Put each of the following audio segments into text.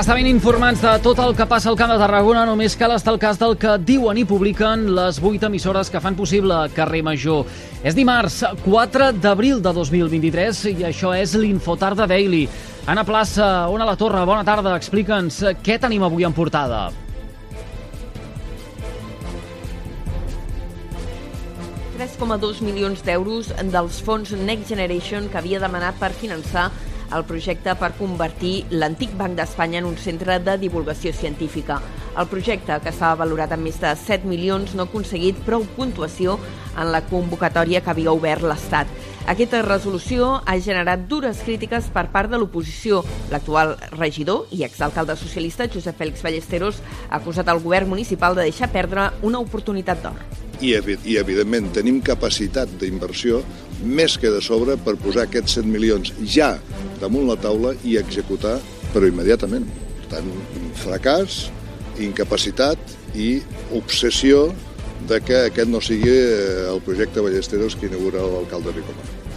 Estar ben informats de tot el que passa al Camp de Tarragona, només cal estar al cas del que diuen i publiquen les vuit emissores que fan possible Carrer Major. És dimarts, 4 d'abril de 2023, i això és l'Infotarda Daily. Anna Plaça, Ona La Torre, bona tarda. Explica'ns què tenim avui en portada. milions d'euros dels fons Next Generation que havia demanat per finançar el projecte per convertir l'antic Banc d'Espanya en un centre de divulgació científica. El projecte, que estava valorat en més de 7 milions, no ha aconseguit prou puntuació en la convocatòria que havia obert l'Estat. Aquesta resolució ha generat dures crítiques per part de l'oposició. L'actual regidor i exalcalde socialista Josep Fèlix Ballesteros ha acusat el govern municipal de deixar perdre una oportunitat d'or i, i evidentment tenim capacitat d'inversió més que de sobre per posar aquests 100 milions ja damunt la taula i executar, però immediatament. Per tant, fracàs, incapacitat i obsessió de que aquest no sigui eh, el projecte Ballesteros que inaugura l'alcalde Ricomà.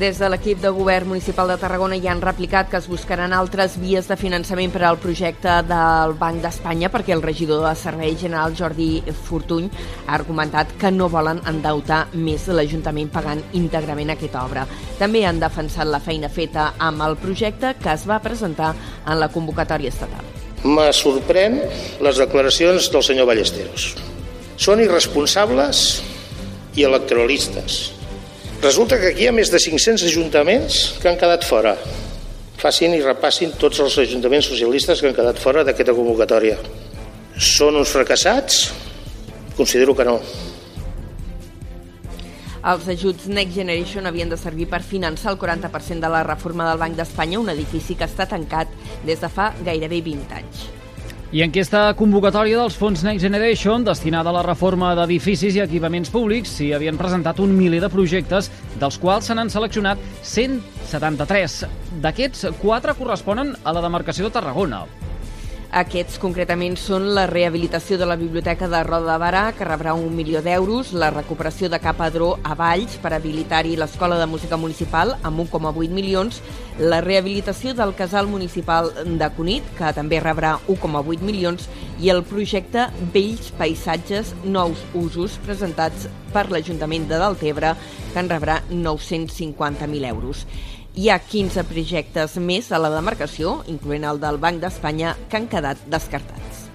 Des de l'equip de govern municipal de Tarragona ja han replicat que es buscaran altres vies de finançament per al projecte del Banc d'Espanya perquè el regidor de Servei General Jordi Fortuny ha argumentat que no volen endeutar més l'Ajuntament pagant íntegrament aquesta obra. També han defensat la feina feta amb el projecte que es va presentar en la convocatòria estatal. Me sorprèn les declaracions del senyor Ballesteros. Són irresponsables i electoralistes Resulta que aquí hi ha més de 500 ajuntaments que han quedat fora. Facin i repassin tots els ajuntaments socialistes que han quedat fora d'aquesta convocatòria. Són uns fracassats? Considero que no. Els ajuts Next Generation havien de servir per finançar el 40% de la reforma del Banc d'Espanya, un edifici que està tancat des de fa gairebé 20 anys. I en aquesta convocatòria dels fons Next Generation, destinada a la reforma d'edificis i equipaments públics, s'hi havien presentat un miler de projectes, dels quals se n'han seleccionat 173. D'aquests, quatre corresponen a la demarcació de Tarragona. Aquests concretament són la rehabilitació de la Biblioteca de Roda de Barà, que rebrà un milió d'euros, la recuperació de Cap Adró a Valls per habilitar-hi l'Escola de Música Municipal amb 1,8 milions, la rehabilitació del Casal Municipal de Cunit, que també rebrà 1,8 milions, i el projecte Vells Paisatges Nous Usos, presentats per l'Ajuntament de Deltebre, que en rebrà 950.000 euros. Hi ha 15 projectes més a la demarcació, incloent el del Banc d'Espanya, que han quedat descartats.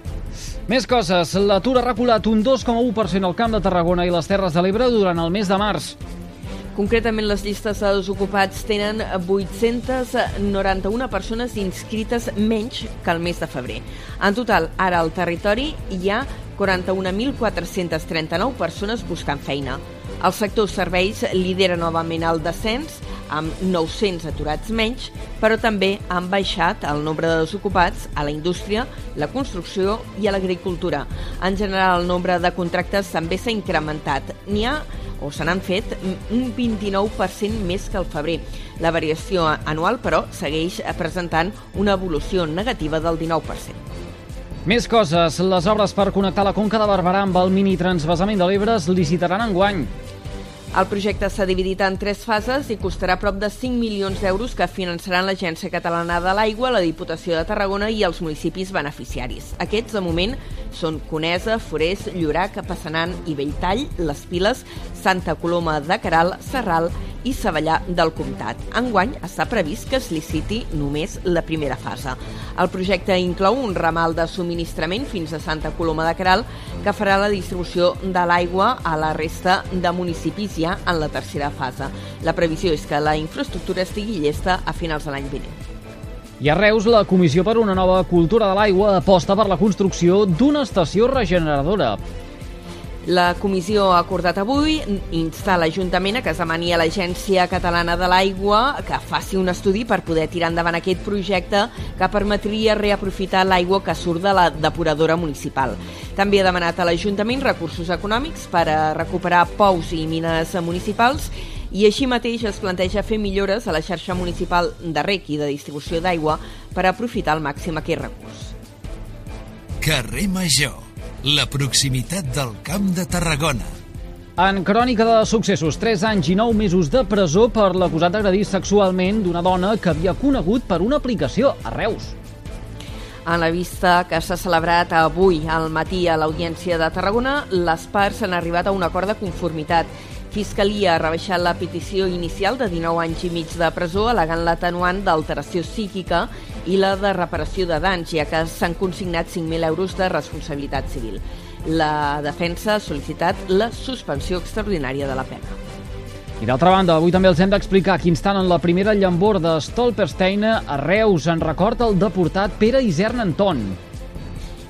Més coses. L'atur ha reculat un 2,1% al Camp de Tarragona i les Terres de l'Ebre durant el mes de març. Concretament, les llistes de desocupats tenen 891 persones inscrites menys que el mes de febrer. En total, ara al territori hi ha 41.439 persones buscant feina. El sector serveis lidera novament el descens amb 900 aturats menys, però també han baixat el nombre de desocupats a la indústria, la construcció i a l'agricultura. En general, el nombre de contractes també s'ha incrementat. N'hi ha o se n'han fet un 29% més que el febrer. La variació anual, però, segueix presentant una evolució negativa del 19%. Més coses. Les obres per connectar la Conca de Barberà amb el mini transvasament de l'Ebre es licitaran enguany. El projecte s'ha dividit en tres fases i costarà prop de 5 milions d'euros que finançaran l'Agència Catalana de l'Aigua, la Diputació de Tarragona i els municipis beneficiaris. Aquests, de moment, són Conesa, Forès, Llorac, Passanant i Belltall, Les Piles, Santa Coloma de Caral, Serral i Savallà del Comtat. Enguany està previst que es liciti només la primera fase. El projecte inclou un ramal de subministrament fins a Santa Coloma de Caral que farà la distribució de l'aigua a la resta de municipis ja en la tercera fase. La previsió és que la infraestructura estigui llesta a finals de l'any vinent. I a Reus, la Comissió per una nova cultura de l'aigua aposta per la construcció d'una estació regeneradora. La comissió ha acordat avui instar l'Ajuntament a que es demani a l'Agència Catalana de l'Aigua que faci un estudi per poder tirar endavant aquest projecte que permetria reaprofitar l'aigua que surt de la depuradora municipal. També ha demanat a l'Ajuntament recursos econòmics per a recuperar pous i mines municipals i així mateix es planteja fer millores a la xarxa municipal de rec i de distribució d'aigua per aprofitar al màxim aquest recurs. Carrer Major la proximitat del Camp de Tarragona. En crònica de successos, 3 anys i 9 mesos de presó per l'acusat d'agredir sexualment d'una dona que havia conegut per una aplicació a Reus. En la vista que s'ha celebrat avui al matí a l'Audiència de Tarragona, les parts han arribat a un acord de conformitat. Fiscalia ha rebaixat la petició inicial de 19 anys i mig de presó alegant l'atenuant d'alteració psíquica i la de reparació de danys, ja que s'han consignat 5.000 euros de responsabilitat civil. La defensa ha sol·licitat la suspensió extraordinària de la pena. I d'altra banda, avui també els hem d'explicar que instant en la primera llambor de Stolperstein a Reus en record el deportat Pere Isern Anton.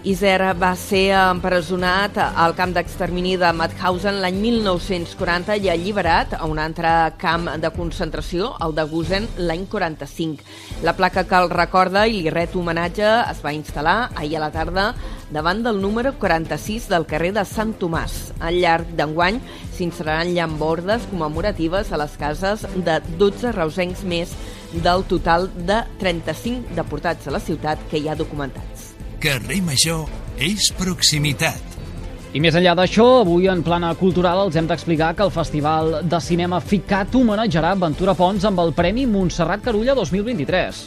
Iser va ser empresonat al camp d'extermini de Mauthausen l'any 1940 i alliberat a un altre camp de concentració, el de Gusen, l'any 45. La placa que el recorda i li ret homenatge es va instal·lar ahir a la tarda davant del número 46 del carrer de Sant Tomàs. Al llarg d'enguany s'instal·laran llambordes commemoratives a les cases de 12 reusencs més del total de 35 deportats a la ciutat que hi ha documentats. Carrer Major és proximitat. I més enllà d'això, avui en plana cultural els hem d'explicar que el Festival de Cinema FICAT homenatjarà Ventura Pons amb el Premi Montserrat Carulla 2023.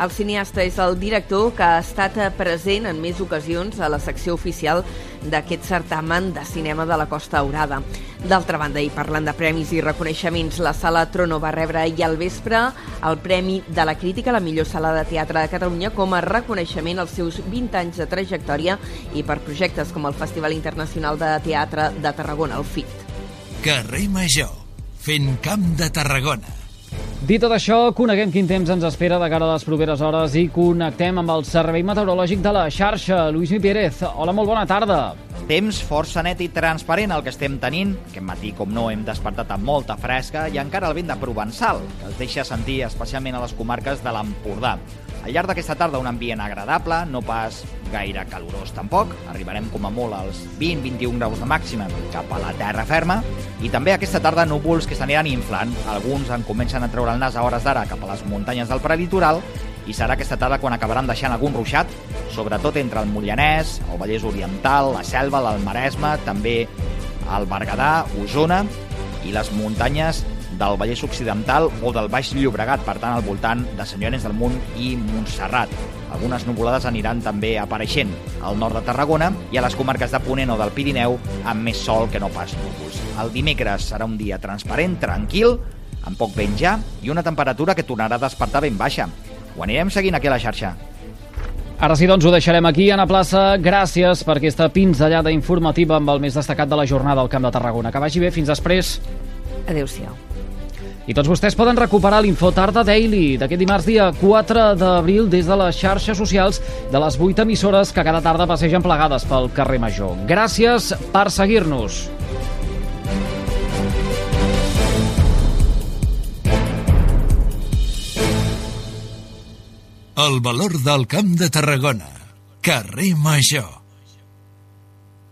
El cineasta és el director que ha estat present en més ocasions a la secció oficial d'aquest certamen de cinema de la Costa Aurada. D'altra banda, i parlant de premis i reconeixements, la Sala Trono va rebre i al vespre el Premi de la Crítica a la millor sala de teatre de Catalunya com a reconeixement als seus 20 anys de trajectòria i per projectes com el Festival Internacional de Teatre de Tarragona, el FIT. Carrer Major, fent camp de Tarragona. Dit tot això, coneguem quin temps ens espera de cara a les properes hores i connectem amb el Servei Meteorològic de la xarxa. Lluís Mi Pérez, hola, molt bona tarda. Temps força net i transparent el que estem tenint. Aquest matí, com no, hem despertat amb molta fresca i encara el vent de Provençal, que es deixa sentir especialment a les comarques de l'Empordà. Al llarg d'aquesta tarda un ambient agradable, no pas gaire calorós tampoc, arribarem com a molt als 20-21 graus de màxima cap a la terra ferma, i també aquesta tarda núvols que s'aniran inflant. Alguns en comencen a treure el nas a hores d'ara cap a les muntanyes del prelitoral, i serà aquesta tarda quan acabaran deixant algun ruixat, sobretot entre el Moianès, el Vallès Oriental, la Selva, l'Almaresme, també el Berguedà, Osona i les muntanyes del Vallès Occidental o del Baix Llobregat, per tant, al voltant de Sant Llorenç del Munt i Montserrat. Algunes nuvolades aniran també apareixent al nord de Tarragona i a les comarques de Ponent o del Pirineu amb més sol que no pas núvols. El dimecres serà un dia transparent, tranquil, amb poc vent ja i una temperatura que tornarà a despertar ben baixa. Ho anirem seguint aquí a la xarxa. Ara sí, doncs ho deixarem aquí, Anna Plaça. Gràcies per aquesta pinzellada informativa amb el més destacat de la jornada al Camp de Tarragona. Que vagi bé, fins després. Adéu-siau. I tots vostès poden recuperar l'Infotarda Daily d'aquest dimarts dia 4 d'abril des de les xarxes socials de les 8 emissores que cada tarda passegen plegades pel carrer Major. Gràcies per seguir-nos. El valor del Camp de Tarragona. Carrer Major.